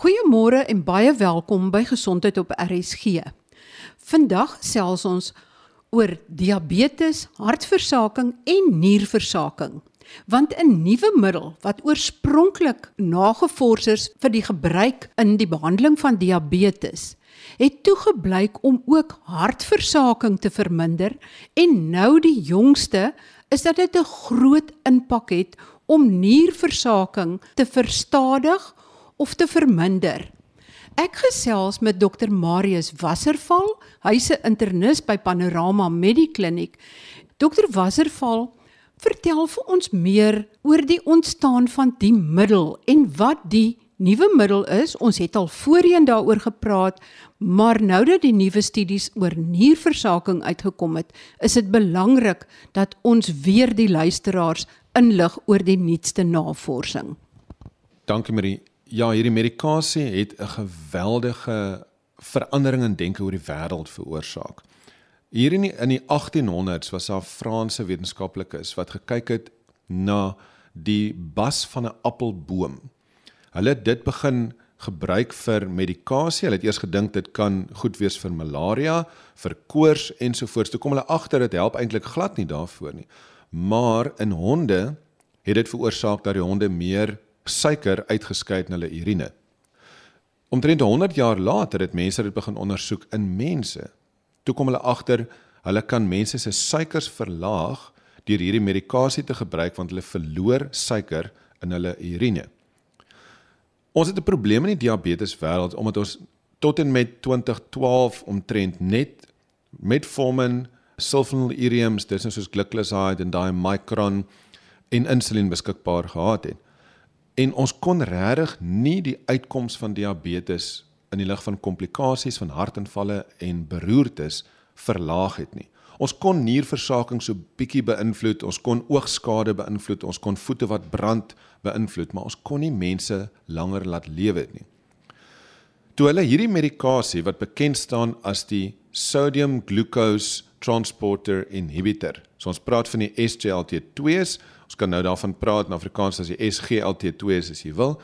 Goeiemôre en baie welkom by Gesondheid op RSG. Vandag gesels ons oor diabetes, hartversaking en nierversaking. Want 'n nuwe middel wat oorspronklik nagevors is vir die gebruik in die behandeling van diabetes, het toegeblyk om ook hartversaking te verminder en nou die jongste is dat dit 'n groot impak het om nierversaking te verstadig of te verminder. Ek gesels met Dr Marius Wasserval, hy's 'n internis by Panorama Medikliniek. Dr Wasserval, vertel vir ons meer oor die ontstaan van die middel en wat die nuwe middel is. Ons het al voorheen daaroor gepraat, maar nou dat die nuwe studies oor nierversaking uitgekom het, is dit belangrik dat ons weer die luisteraars inlig oor die nuutste navorsing. Dankie Marie ja, hierdie medikasie het 'n geweldige verandering in denke oor die wêreld veroorsaak. Hier in die, in die 1800s was daar Franse wetenskaplikes wat gekyk het na die bas van 'n appelboom. Hulle het dit begin gebruik vir medikasie. Hulle het eers gedink dit kan goed wees vir malaria, vir koors ensovoorts. Toe kom hulle agter dit help eintlik glad nie daarvoor nie. Maar in honde het dit veroorsaak dat die honde meer suiker uitgeskei in hulle urine. Omtrent 100 jaar later het mense dit begin ondersoek in mense. Toe kom hulle agter hulle kan mense se suikers verlaag deur hierdie medikasie te gebruik want hulle verloor suiker in hulle urine. Ons het 'n probleem in die diabetes wêreld omdat ons tot en met 2012 omtrent net metformin, sulfonylureums, dis nou soos glycoside en daai micron en insulien beskikbaar gehad het en ons kon regtig nie die uitkoms van diabetes in die lig van komplikasies van hartaanvalle en beroertes verlaag het nie. Ons kon nierversaking so bietjie beïnvloed, ons kon oogskade beïnvloed, ons kon voete wat brand beïnvloed, maar ons kon nie mense langer laat lewe nie. Toe hulle hierdie medikasie wat bekend staan as die sodium glucose transporter inhibitor. So ons praat van die SGLT2s Ons kan nou daarvan praat in Afrikaans as die SGLT2 is as jy wil.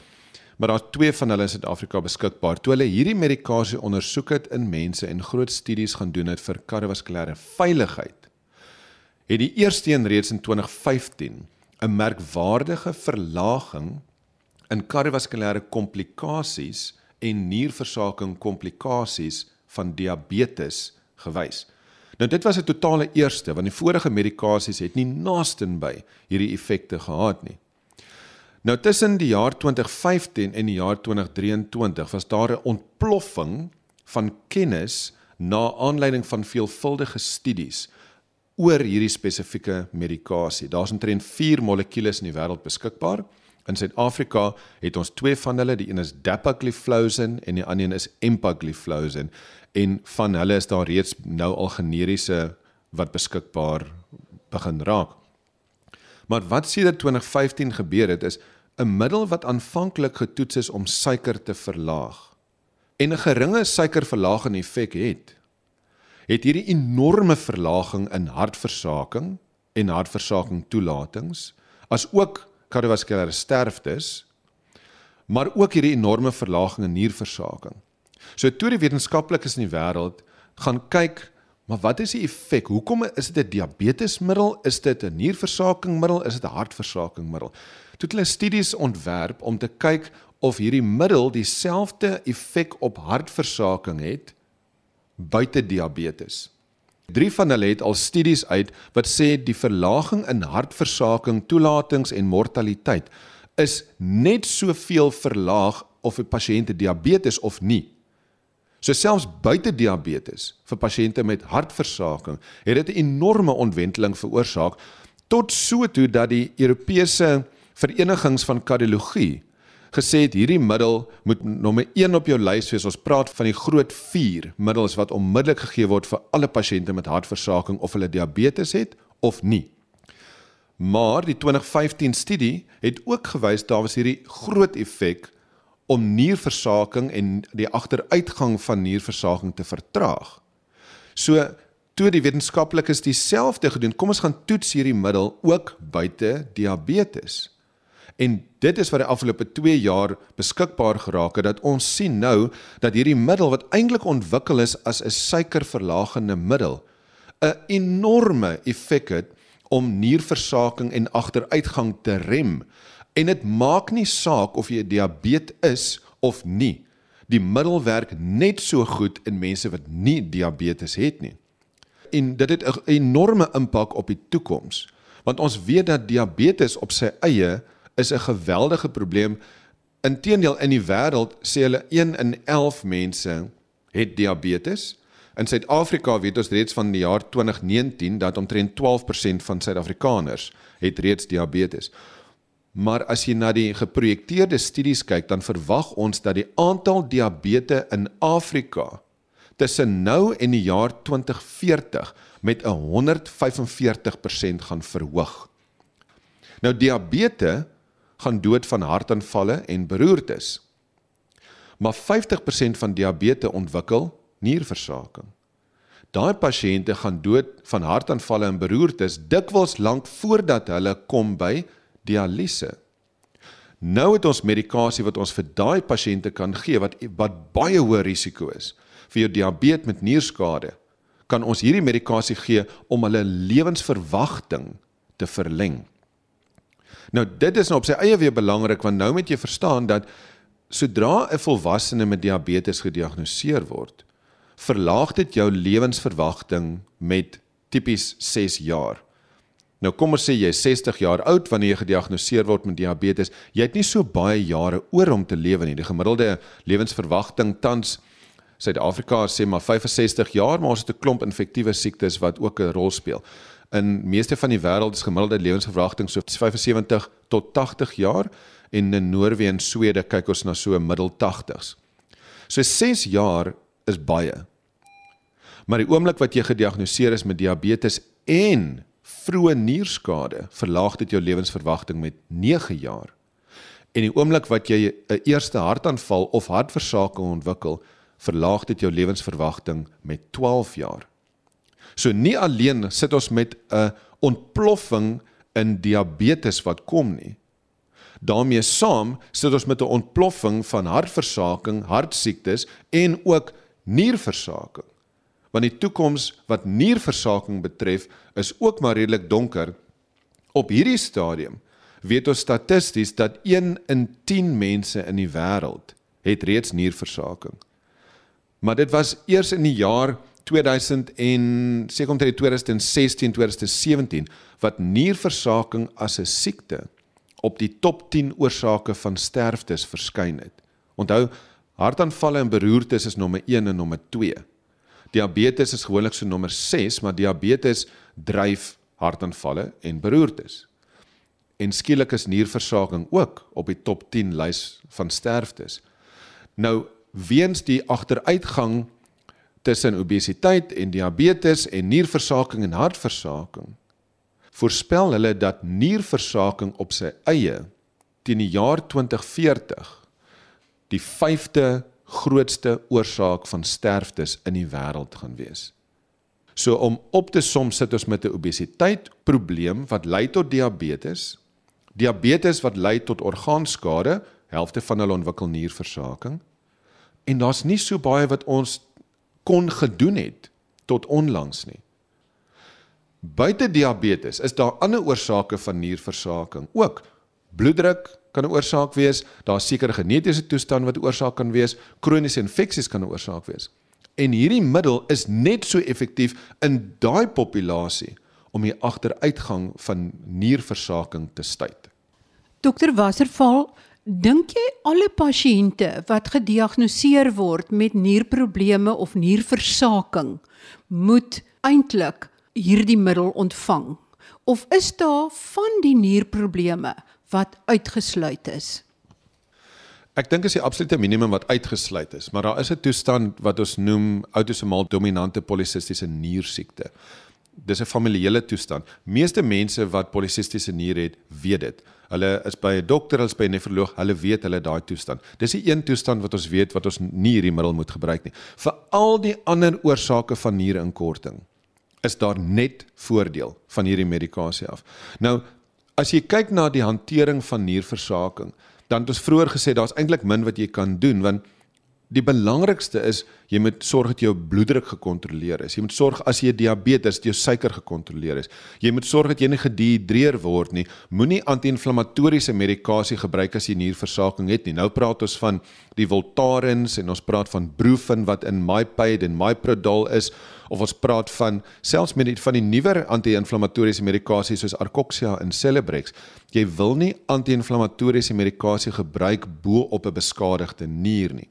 Maar daar's twee van hulle in Suid-Afrika beskikbaar. Toe hulle hierdie medikasie ondersoek het in mense en groot studies gaan doen het vir kardiovaskulêre veiligheid, het die eerste een reeds in 2015 'n merkwaardige verlaging in kardiovaskulêre komplikasies en nierversaking komplikasies van diabetes gewys. Nou dit was 'n totale eerste want die vorige medikasies het nie naaste by hierdie effekte gehad nie. Nou tussen die jaar 2015 en die jaar 2023 was daar 'n ontploffing van kennis na aanleiding van veelvuldige studies oor hierdie spesifieke medikasie. Daar's omtrent 4 molekules in die wêreld beskikbaar. In Suid-Afrika het ons twee van hulle, die een is dapagliflozin en die ander een is empagliflozin en van hulle is daar reeds nou al generiese wat beskikbaar begin raak. Maar wat sedert 2015 gebeur het is 'n middel wat aanvanklik getoets is om suiker te verlaag en 'n geringe suikerverlagende effek het, het hierdie enorme verlaging in hartversaking en hartversaking toelatings as ook kardiovaskulêre sterftes maar ook hierdie enorme verlaging in nierversaking So toe die wetenskaplikes in die wêreld gaan kyk, maar wat is die effek? Hoekom is dit 'n diabetesmiddel? Is dit 'n nierversakingmiddel? Is dit 'n hartversakingmiddel? Toe het hulle studies ontwerp om te kyk of hierdie middel dieselfde effek op hartversaking het buite diabetes. Drie van hulle het al studies uit wat sê die verlaging in hartversaking, toelatings en mortaliteit is net soveel verlaag of 'n pasiënt diabetes of nie. So selfs buite diabetes vir pasiënte met hartversaking het dit 'n enorme ontwenteling veroorsaak tot so toe dat die Europese verenigings van kardiologie gesê het hierdie middel moet nommer 1 op jou lys wees. Ons praat van die groot 4 middels wat onmiddellik gegee word vir alle pasiënte met hartversaking of hulle diabetes het of nie. Maar die 2015 studie het ook gewys daar was hierdie groot effek om nierversaking en die agteruitgang van nierversaking te vertraag. So toe die wetenskaplikes dieselfde gedoen, kom ons gaan toets hierdie middel ook buite diabetes. En dit is wat die afgelope 2 jaar beskikbaar geraak het dat ons sien nou dat hierdie middel wat eintlik ontwikkel is as 'n suikerverlagende middel 'n enorme effek het om nierversaking en agteruitgang te rem. En dit maak nie saak of jy diabetes is of nie. Die middel werk net so goed in mense wat nie diabetes het nie. En dit het 'n enorme impak op die toekoms, want ons weet dat diabetes op sy eie is 'n geweldige probleem. Inteendeel in die wêreld sê hulle 1 in 11 mense het diabetes. In Suid-Afrika weet ons reeds van die jaar 2019 dat omtrent 12% van Suid-Afrikaners het reeds diabetes. Maar as jy na die geprojekteerde studies kyk, dan verwag ons dat die aantal diabetes in Afrika tussen nou en die jaar 2040 met 145% gaan verhoog. Nou diabetes gaan dood van hartaanvalle en beroertes. Maar 50% van diabetes ontwikkel nierversaking. Daai pasiënte gaan dood van hartaanvalle en beroertes dikwels lank voordat hulle kom by dialyse. Nou het ons medikasie wat ons vir daai pasiënte kan gee wat wat baie hoë risiko is vir jou diabetes met nierskade. Kan ons hierdie medikasie gee om hulle lewensverwagting te verleng. Nou dit is nou op sy eie weer belangrik want nou moet jy verstaan dat sodra 'n volwassene met diabetes gediagnoseer word, verlaag dit jou lewensverwagting met tipies 6 jaar. Nou kom ons sê jy is 60 jaar oud wanneer jy gediagnoseer word met diabetes, jy het nie so baie jare oor om te lewe nie. Die gemiddelde lewensverwagting tans Suid-Afrika sê maar 65 jaar, maar ons het 'n klomp infektiewe siektes wat ook 'n rol speel. In meeste van die wêreld is gemiddelde lewensverwagting so 75 tot 80 jaar en in Noorwe en Swede kyk ons na so middel 80s. So 6 jaar is baie. Maar die oomblik wat jy gediagnoseer is met diabetes en vroeë nierskade, verlaag dit jou lewensverwagting met 9 jaar. En die oomblik wat jy 'n eerste hartaanval of hartversaking ontwikkel, verlaag dit jou lewensverwagting met 12 jaar. So nie alleen sit ons met 'n ontploffing in diabetes wat kom nie. daarmee saam sit ons met 'n ontploffing van hartversaking, hartsiektes en ook nierversaking. Want die toekoms wat nierversaking betref, is ook maar redelik donker. Op hierdie stadium weet ons statisties dat 1 in 10 mense in die wêreld het reeds nierversaking. Maar dit was eers in die jaar 2000 en seker omtrent 2016 2017 wat nierversaking as 'n siekte op die top 10 oorsake van sterftes verskyn het. Onthou, Hartaanvalle en beroertes is nommer 1 en nommer 2. Diabetes is gewoonlik so nommer 6, maar diabetes dryf hartaanvalle en beroertes. En skielik is nierversaking ook op die top 10 lys van sterftes. Nou weens die agteruitgang tussen obesiteit en diabetes en nierversaking en hartversaking voorspel hulle dat nierversaking op sy eie teen die jaar 2040 die vyfde grootste oorsaak van sterftes in die wêreld gaan wees. So om op te som sit ons met 'n obesiteit probleem wat lei tot diabetes. Diabetes wat lei tot orgaanskade, helfte van hulle ontwikkel nierversaking. En daar's nie so baie wat ons kon gedoen het tot onlangs nie. Buite diabetes is daar ander oorsake van nierversaking ook. Bloeddruk, kan 'n oorsaak wees, daar seker genetiese toestand wat 'n oorsaak kan wees, kroniese infeksies kan 'n oorsaak wees. En hierdie middel is net so effektief in daai populasie om die agteruitgang van nierversaking te stuit. Dokter Wasserval, dink jy alle pasiënte wat gediagnoseer word met nierprobleme of nierversaking moet eintlik hierdie middel ontvang? Of is daar van die nierprobleme wat uitgesluit is? Ek dink is die absolute minimum wat uitgesluit is, maar daar is 'n toestand wat ons noem autosomaal dominante polisistiese niersiekte. Dis 'n familiale toestand. Meeste mense wat polisistiese nier het, weet dit. Hulle is by 'n dokter, hulle is by 'n nefroloog, hulle weet hulle daai toestand. Dis die een toestand wat ons weet wat ons nie hierdie middel moet gebruik nie. Vir al die ander oorsake van nierinkorting is daar net voordeel van hierdie medikasie af. Nou As jy kyk na die hantering van nierversaking, dan het ons vroeër gesê daar's eintlik min wat jy kan doen want Die belangrikste is jy moet sorg dat jou bloeddruk gekontroleer is. Jy moet sorg as jy diabetes, dat jou suiker gekontroleer is. Jy moet sorg dat jy nie gedihidreer word nie. Moenie anti-inflammatoriese medikasie gebruik as jy nierversaking het nie. Nou praat ons van die Voltarens en ons praat van Brufen wat in MyPaid en MyProdol is of ons praat van selfs met die van die nuwer anti-inflammatoriese medikasie soos Arcoxia en Celebrex. Jy wil nie anti-inflammatoriese medikasie gebruik bo op 'n beskadigde nier nie.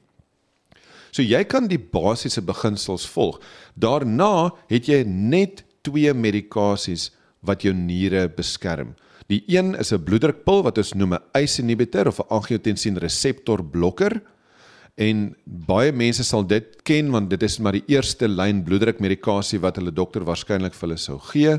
So jy kan die basiese beginsels volg. Daarna het jy net twee medikasies wat jou niere beskerm. Die een is 'n bloeddrukpil wat ons noem 'n ACE inhibitor of 'n angiotensin reseptor blokker. En baie mense sal dit ken want dit is maar die eerste lyn bloeddrukmedikasie wat hulle dokter waarskynlik vir hulle sou gee.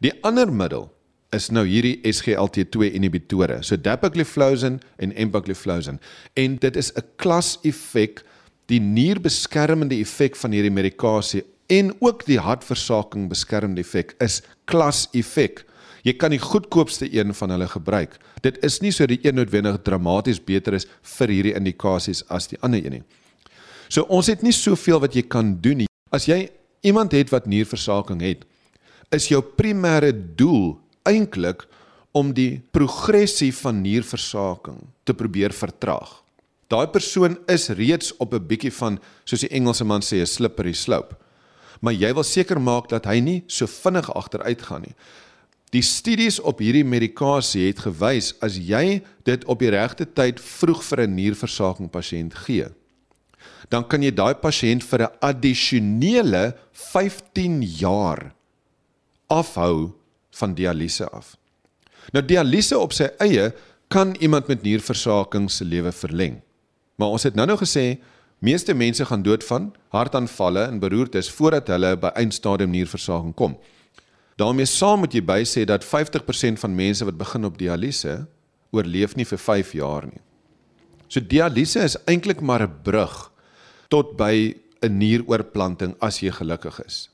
Die ander middel is nou hierdie SGLT2 inhibitore, so dapagliflozin en empagliflozin. En dit is 'n klas effek die nierbeskermende effek van hierdie medikasie en ook die hartversaking beskermende effek is klas effek. Jy kan die goedkoopste een van hulle gebruik. Dit is nie so die een noodwendig dramaties beter is vir hierdie indikasies as die ander een nie. So ons het nie soveel wat jy kan doen nie. As jy iemand het wat nierversaking het, is jou primêre doel eintlik om die progressie van nierversaking te probeer vertraag daai persoon is reeds op 'n bietjie van soos die Engelse man sê 'n slippery slope. Maar jy wil seker maak dat hy nie so vinnig agteruit gaan nie. Die studies op hierdie medikasie het gewys as jy dit op die regte tyd vroeg vir 'n nierversaking pasiënt gee, dan kan jy daai pasiënt vir 'n addisionele 15 jaar afhou van dialyse af. Nou dialyse op sy eie kan iemand met nierversaking se lewe verleng. Maar ons het nou-nou gesê meeste mense gaan dood van hartaanvalle en beroertes voordat hulle by eindstadium nierversaking kom. daarmee saam moet jy by sê dat 50% van mense wat begin op dialyse oorleef nie vir 5 jaar nie. So dialyse is eintlik maar 'n brug tot by 'n nieroorplanting as jy gelukkig is.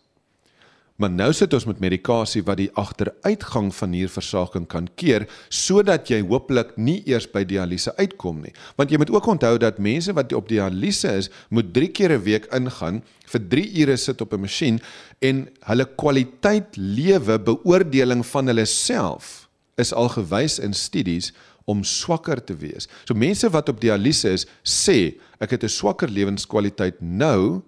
Maar nou sit ons met medikasie wat die agteruitgang van nierversaking kan keer sodat jy hopelik nie eers by dialyse uitkom nie. Want jy moet ook onthou dat mense wat op dialyse is, moet 3 keer 'n week ingaan vir 3 ure sit op 'n masjien en hulle kwaliteit lewe beoordeling van hulle self is al gewys in studies om swakker te wees. So mense wat op dialyse is, sê ek het 'n swakker lewenskwaliteit nou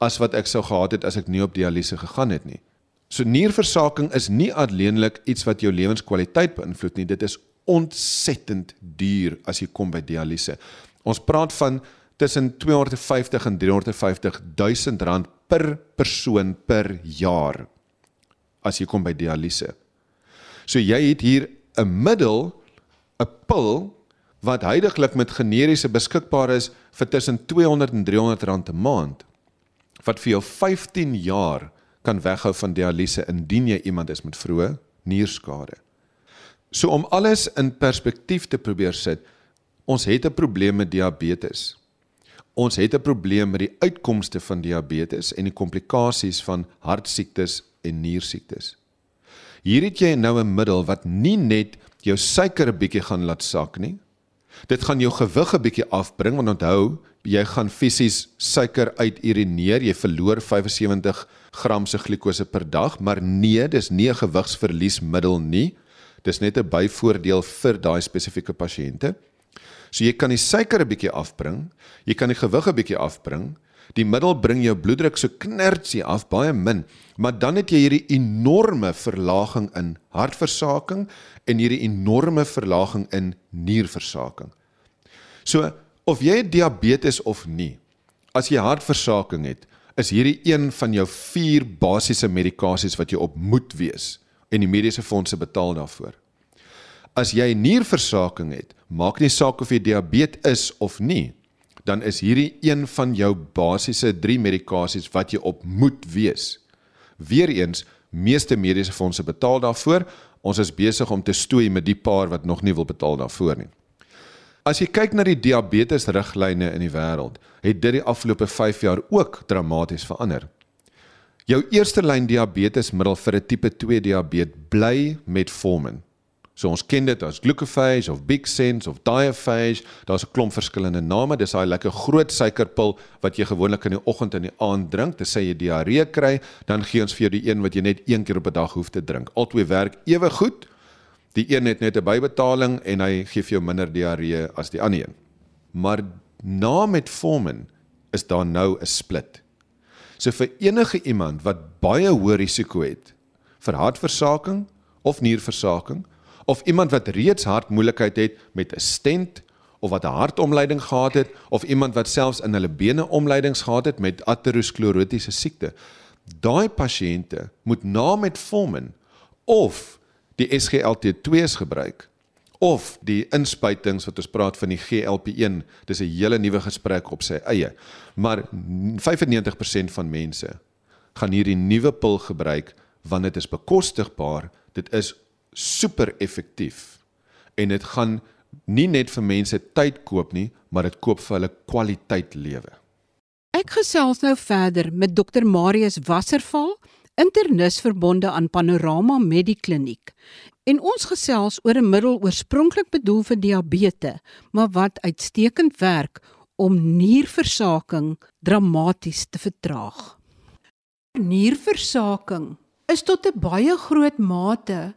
as wat ek sou gehad het as ek nie op dialyse gegaan het nie. So nierversaking is nie alleenlik iets wat jou lewenskwaliteit beïnvloed nie, dit is ontsettend duur as jy kom by dialyse. Ons praat van tussen 250 en 350 000 rand per persoon per jaar as jy kom by dialyse. So jy het hier 'n middel, 'n pil wat heidaglik met generiese beskikbaar is vir tussen 200 en 300 rand 'n maand wat vir jou 15 jaar kan weghou van dialyse indien jy iemand is met vroeë nierskade. So om alles in perspektief te probeer sit, ons het 'n probleem met diabetes. Ons het 'n probleem met die uitkomste van diabetes en die komplikasies van hartsiektes en niersiektes. Hier het jy nou 'n middel wat nie net jou suiker 'n bietjie gaan laat sak nie. Dit gaan jou gewig 'n bietjie afbring want onthou, jy gaan fisies suiker uiturineer, jy verloor 75 gram se glikose per dag, maar nee, dis nie 'n gewigsverliesmiddel nie. Dis net 'n byvoordeel vir daai spesifieke pasiënte. So jy kan die suiker 'n bietjie afbring, jy kan die gewig 'n bietjie afbring. Die middel bring jou bloeddruk so knertsie af, baie min, maar dan het jy hierdie enorme verlaging in hartversaking en hierdie enorme verlaging in nierversaking. So of jy diabetes of nie, as jy hartversaking het, is hierdie een van jou vier basiese medikasies wat jy op moet wees en die mediese fondse betaal daarvoor. As jy nierversaking het, maak nie saak of jy diabetes is of nie, dan is hierdie een van jou basiese 3 medikasies wat jy op moet wees. Weereens, meeste mediese fondse betaal daarvoor. Ons is besig om te stoei met die paar wat nog nie wil betaal daarvoor nie. As jy kyk na die diabetes riglyne in die wêreld, het dit die afgelope 5 jaar ook dramaties verander. Jou eerste lyn diabetesmiddel vir 'n tipe 2 diabetes bly metformin. So ons ken dit as glucophage of big sense of diaphage. Daar's 'n klomp verskillende name. Dis daai lekker groot suikerpil wat jy gewoonlik in die oggend en die aand drink. Dis sê jy diarree kry, dan gee ons vir jou die een wat jy net een keer op 'n dag hoef te drink. Albei werk ewe goed. Die een het net 'n bybetaling en hy gee vir jou minder diarree as die ander een. Maar na metformin is daar nou 'n split. So vir enige iemand wat baie hoë risiko het vir hartversaking of nierversaking of iemand wat reeds hartmoeilikheid het met 'n stent of wat 'n hartomleiding gehad het of iemand wat selfs in hulle bene omleidings gehad het met aterosklerotiese siekte. Daai pasiënte moet na metformin of die SGLT2s gebruik of die inspuitings wat ons praat van die GLP1, dis 'n hele nuwe gesprek op sy eie. Maar 95% van mense gaan hierdie nuwe pil gebruik want dit is bekostigbaar, dit is super effektief en dit gaan nie net vir mense tyd koop nie, maar dit koop vir hulle kwaliteit lewe. Ek gesels nou verder met Dr Marius Wasserval, internis verbonde aan Panorama Medikliniek. En ons gesels oor 'n middel oorspronklik bedoel vir diabetes, maar wat uitstekend werk om nierversaking dramaties te vertraag. Nierversaking is tot 'n baie groot mate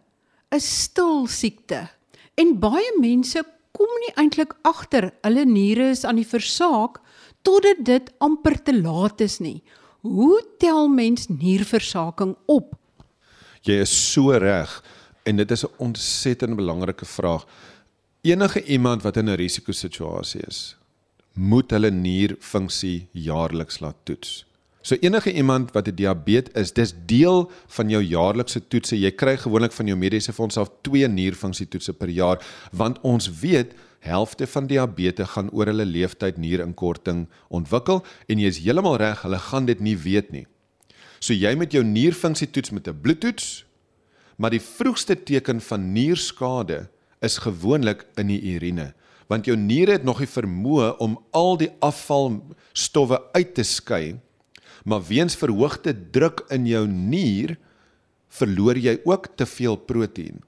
'n stil siekte en baie mense kom nie eintlik agter hulle niere is aan die versaak totdat dit amper te laat is nie. Hoe tel mens nierversaking op? Jy is so reg en dit is 'n ontsettend belangrike vraag. Enige iemand wat in 'n risikosituasie is, moet hulle nierfunksie jaarliks laat toets. So enige iemand wat 'n diabetes is, dis deel van jou jaarlikse toetse. Jy kry gewoonlik van jou mediese fonds af 2 nierfunksietoetse per jaar want ons weet helfte van diabetes gaan oor hulle leeftyd nierinkorting ontwikkel en jy is heeltemal reg, hulle gaan dit nie weet nie. So jy met jou nierfunksietoets met 'n bloedtoets, maar die vroegste teken van nierskade is gewoonlik in die urine want jou niere het nog die vermoë om al die afvalstowwe uit te skei maar weens verhoogde druk in jou nier verloor jy ook te veel proteïen.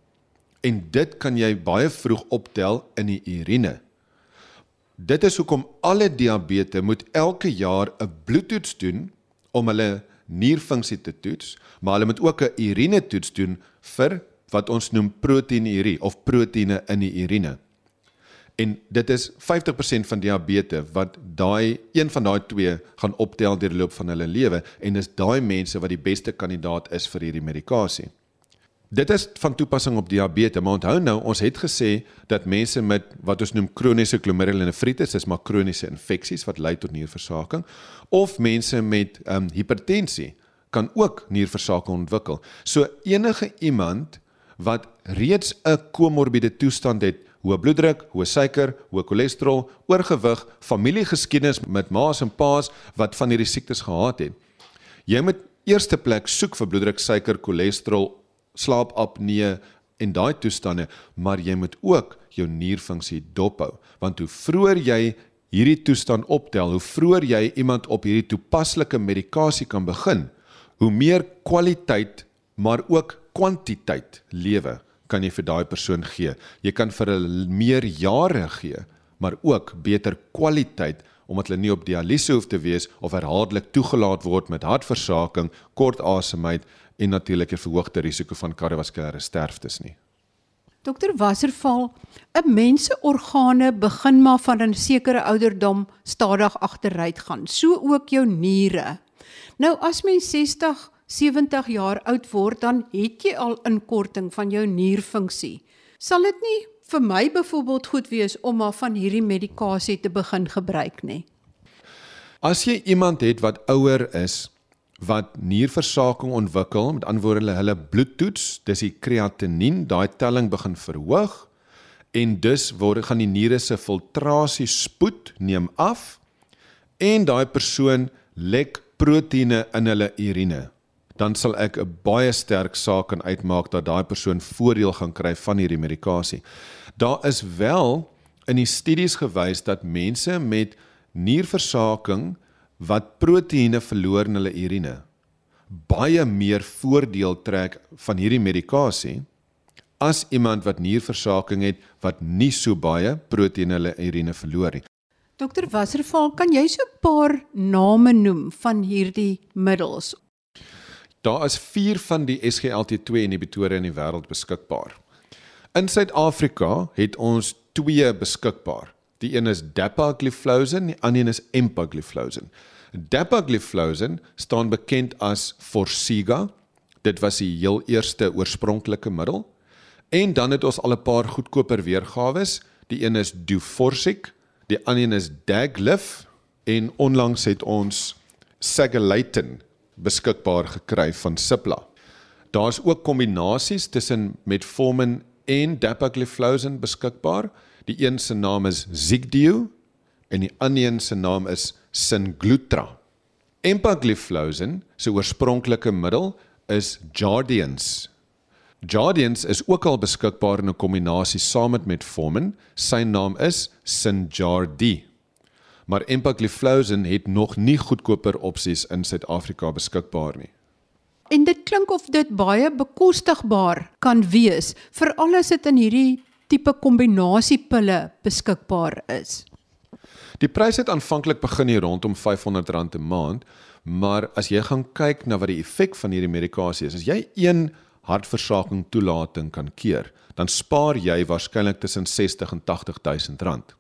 En dit kan jy baie vroeg optel in die urine. Dit is hoekom alle diabetes moet elke jaar 'n bloedtoets doen om hulle nierfunksie te toets, maar hulle moet ook 'n urine toets doen vir wat ons noem proteinurie of proteïene in die urine. En dit is 50% van diabetes wat daai een van daai twee gaan optel deur die loop van hulle lewe en dis daai mense wat die beste kandidaat is vir hierdie medikasie. Dit is van toepassing op diabetes, maar onthou nou, ons het gesê dat mense met wat ons noem kroniese glomerulonefritis, dis maar kroniese infeksies wat lei tot nierversaking, of mense met ehm um, hipertensie kan ook nierversaking ontwikkel. So enige iemand wat reeds 'n komorbiede toestand het hoë bloeddruk, hoë suiker, hoë cholesterol, oorgewig, familiegeskiedenis met ma's en pa's wat van hierdie siektes gehad het. Jy moet eerste plek soek vir bloeddruk, suiker, cholesterol, slaapapnee en daai toestande, maar jy moet ook jou nierfunksie dophou, want hoe vroeër jy hierdie toestand optel, hoe vroeër jy iemand op hierdie toepaslike medikasie kan begin, hoe meer kwaliteit maar ook kwantiteit lewe kan jy vir daai persoon gee. Jy kan vir hulle meer jare gee, maar ook beter kwaliteit omdat hulle nie op dialyse hoef te wees of herhaaldelik toegelaat word met hartversaking, kort asemheid en natuurlik 'n verhoogde risiko van kardiovaskulêre sterftes nie. Dokter Wasserval, 'n mens se organe begin maar van 'n sekere ouderdom stadig agteruit gaan, so ook jou niere. Nou as mens 60 70 jaar oud word, dan het jy al inkorting van jou nierfunksie. Sal dit nie vir my byvoorbeeld goed wees om maar van hierdie medikasie te begin gebruik nie? As jy iemand het wat ouer is wat nierversaking ontwikkel, met ander woorde hulle hulle bloedtoets, dis die kreatinien, daai telling begin verhoog en dus word gaan die niere se filtrasie spoed neem af en daai persoon lek proteïene in hulle urine dan sal ek 'n baie sterk saak kan uitmaak dat daai persoon voordeel gaan kry van hierdie medikasie. Daar is wel in die studies gewys dat mense met nierversaking wat proteïene verloor in hulle urine baie meer voordeel trek van hierdie medikasie as iemand wat nierversaking het wat nie so baie proteïen in hulle urine verloor nie. Dokter Wasserval, kan jy so 'n paar name noem van hierdie middels? Daar is 4 van die SGLT2 inhibitore in die wêreld beskikbaar. In Suid-Afrika het ons 2 beskikbaar. Die een is dapagliflozin, die ander een is empagliflozin. Dapagliflozin staan bekend as Forxiga. Dit was die heel eerste oorspronklike middel. En dan het ons al 'n paar goedkoper weergawe. Die een is Duforsic, die ander een is Daglif en onlangs het ons Sagalatin beskikbaar gekry van Cipla. Daar's ook kombinasies tussen metformin en dapagliflozin beskikbaar. Die een se naam is Zigdio en die ander een se naam is Singlutra. Empagliflozin se oorspronklike middel is Jardiance. Jardiance is ook al beskikbaar in 'n kombinasie saam met metformin. Sy naam is Sinjardi. Maar empagliflozin het nog nie goedkoper opsies in Suid-Afrika beskikbaar nie. En dit klink of dit baie bekostigbaar kan wees, veral as dit in hierdie tipe kombinasiepille beskikbaar is. Die prys het aanvanklik begin hier rondom R500 'n maand, maar as jy gaan kyk na wat die effek van hierdie medikasie is, as jy een hartversaking toelating kan keer, dan spaar jy waarskynlik tussen 60 en 80 000 rand.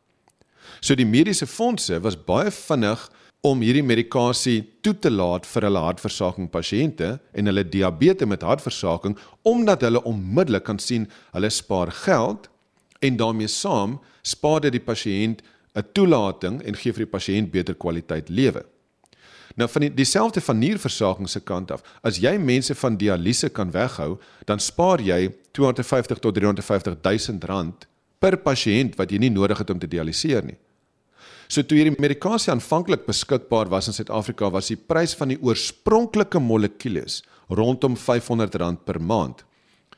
So die mediese fondse was baie vinnig om hierdie medikasie toe te laat vir hulle hartversaking pasiënte en hulle diabetes met hartversaking omdat hulle onmiddellik kan sien hulle spaar geld en daarmee saam spaar dit die pasiënt 'n toelating en gee vir die pasiënt beter kwaliteit lewe. Nou van die dieselfde van nierversaking se kant af, as jy mense van dialyse kan weghou, dan spaar jy 250 tot 350 000 rand per pasiënt wat jy nie nodig het om te dialiseer nie. So toe hierdie medikasie aanvanklik beskikbaar was in Suid-Afrika, was die prys van die oorspronklike molekules rondom R500 per maand.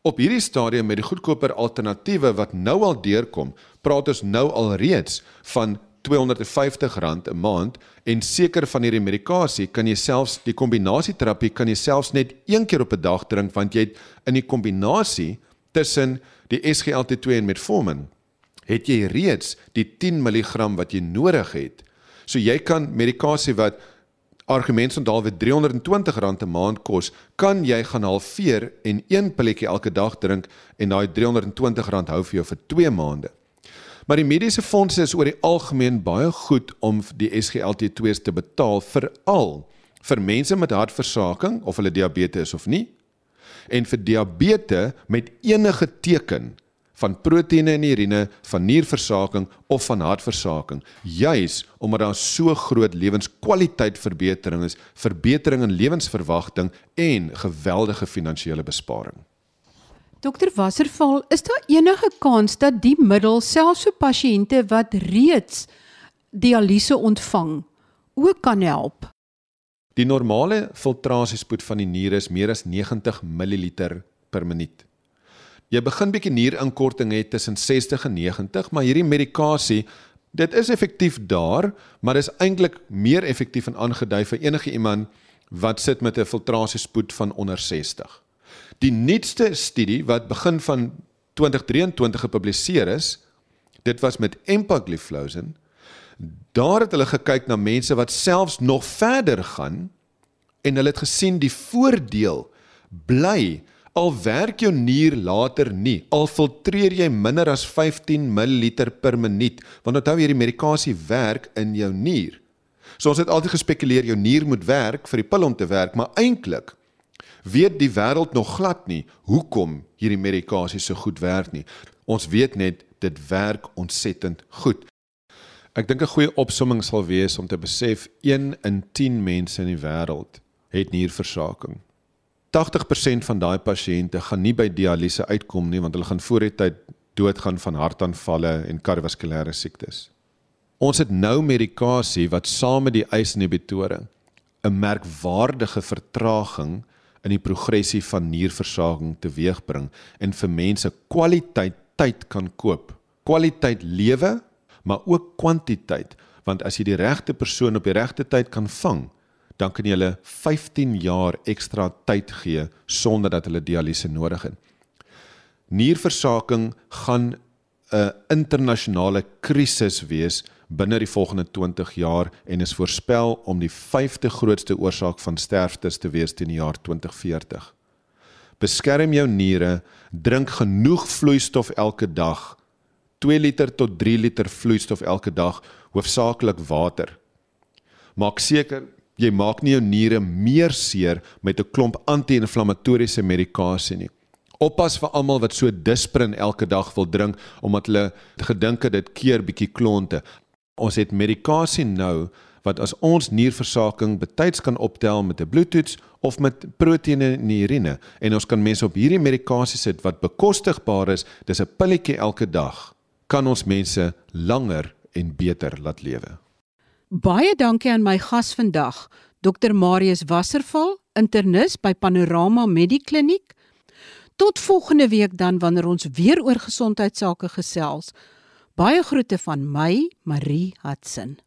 Op hierdie stadium met die goedkoper alternatiewe wat nou al deurkom, praat ons nou al reeds van R250 'n maand en seker van hierdie medikasie kan jy selfs die kombinasieterapie kan jy selfs net een keer op 'n dag drink want jy het in die kombinasie tussen die SGLT2 en metformin het jy reeds die 10 mg wat jy nodig het. So jy kan medikasie wat argument van daal wat R320 'n maand kos, kan jy gaan halveer en een pilletjie elke dag drink en daai R320 hou vir jou vir 2 maande. Maar die mediese fondse is oor die algemeen baie goed om die SGLT2s te betaal veral vir mense met hartversaking of hulle diabetes is of nie en vir diabetes met enige teken van proteïene in die urine, van nierversaking of van hartversaking, juis omdat daar so groot lewenskwaliteit verbetering is, verbetering in lewensverwagting en geweldige finansiële besparing. Dokter Wasserval, is daar enige kans dat die middel selfs vir pasiënte wat reeds dialyse ontvang ook kan help? Die normale filtrasiespoed van die niere is meer as 90 ml per minuut jy begin bietjie nierinkorting het tussen 60 en 90, maar hierdie medikasie dit is effektief daar, maar is eintlik meer effektief en aangedui vir enige iemand wat sit met 'n filtrasiespoed van onder 60. Die nuutste studie wat begin van 2023 gepubliseer is, dit was met empagliflozin. Daar het hulle gekyk na mense wat selfs nog verder gaan en hulle het gesien die voordeel bly Al werk jou nier later nie, al filtreer jy minder as 15 ml per minuut, want onthou hierdie medikasie werk in jou nier. So ons het altyd gespekuleer jou nier moet werk vir die pil om te werk, maar eintlik weet die wêreld nog glad nie hoekom hierdie medikasie so goed werk nie. Ons weet net dit werk ontsettend goed. Ek dink 'n goeie opsomming sal wees om te besef 1 in 10 mense in die wêreld het nierversaking. 80% van daai pasiënte gaan nie by dialyse uitkom nie want hulle gaan voor die tyd doodgaan van hartaanvalle en kardiovaskulêre siektes. Ons het nou medikasie wat saam met die eisinhibitore 'n merkwaardige vertraging in die progressie van nierversaking teweegbring en vir mense kwaliteit tyd kan koop. Kwaliteit lewe, maar ook kwantiteit, want as jy die regte persoon op die regte tyd kan vang, dan kan jy hulle 15 jaar ekstra tyd gee sonder dat hulle dialyse nodig het. Nierversaking gaan 'n internasionale krisis wees binne die volgende 20 jaar en is voorspel om die 5de grootste oorsaak van sterftes te wees teen die jaar 2040. Beskerm jou niere, drink genoeg vloeistof elke dag. 2 liter tot 3 liter vloeistof elke dag, hoofsaaklik water. Maak seker jy maak nie jou niere meer seer met 'n klomp anti-inflammatoriese medikasie nie. Oppas vir almal wat so Disprin elke dag wil drink omdat hulle gedink het dit keer bietjie klonte. Ons het medikasie nou wat as ons nierversaking betyds kan optel met 'n bloedtoets of met proteïene in die urine en ons kan mense op hierdie medikasie sit wat bekostigbaar is, dis 'n pilletjie elke dag, kan ons mense langer en beter laat lewe. Baie dankie aan my gas vandag, Dr Marius Wasserval, internis by Panorama Medikliniek. Tot volgende week dan wanneer ons weer oor gesondheidsake gesels. Baie groete van my, Marie Hudson.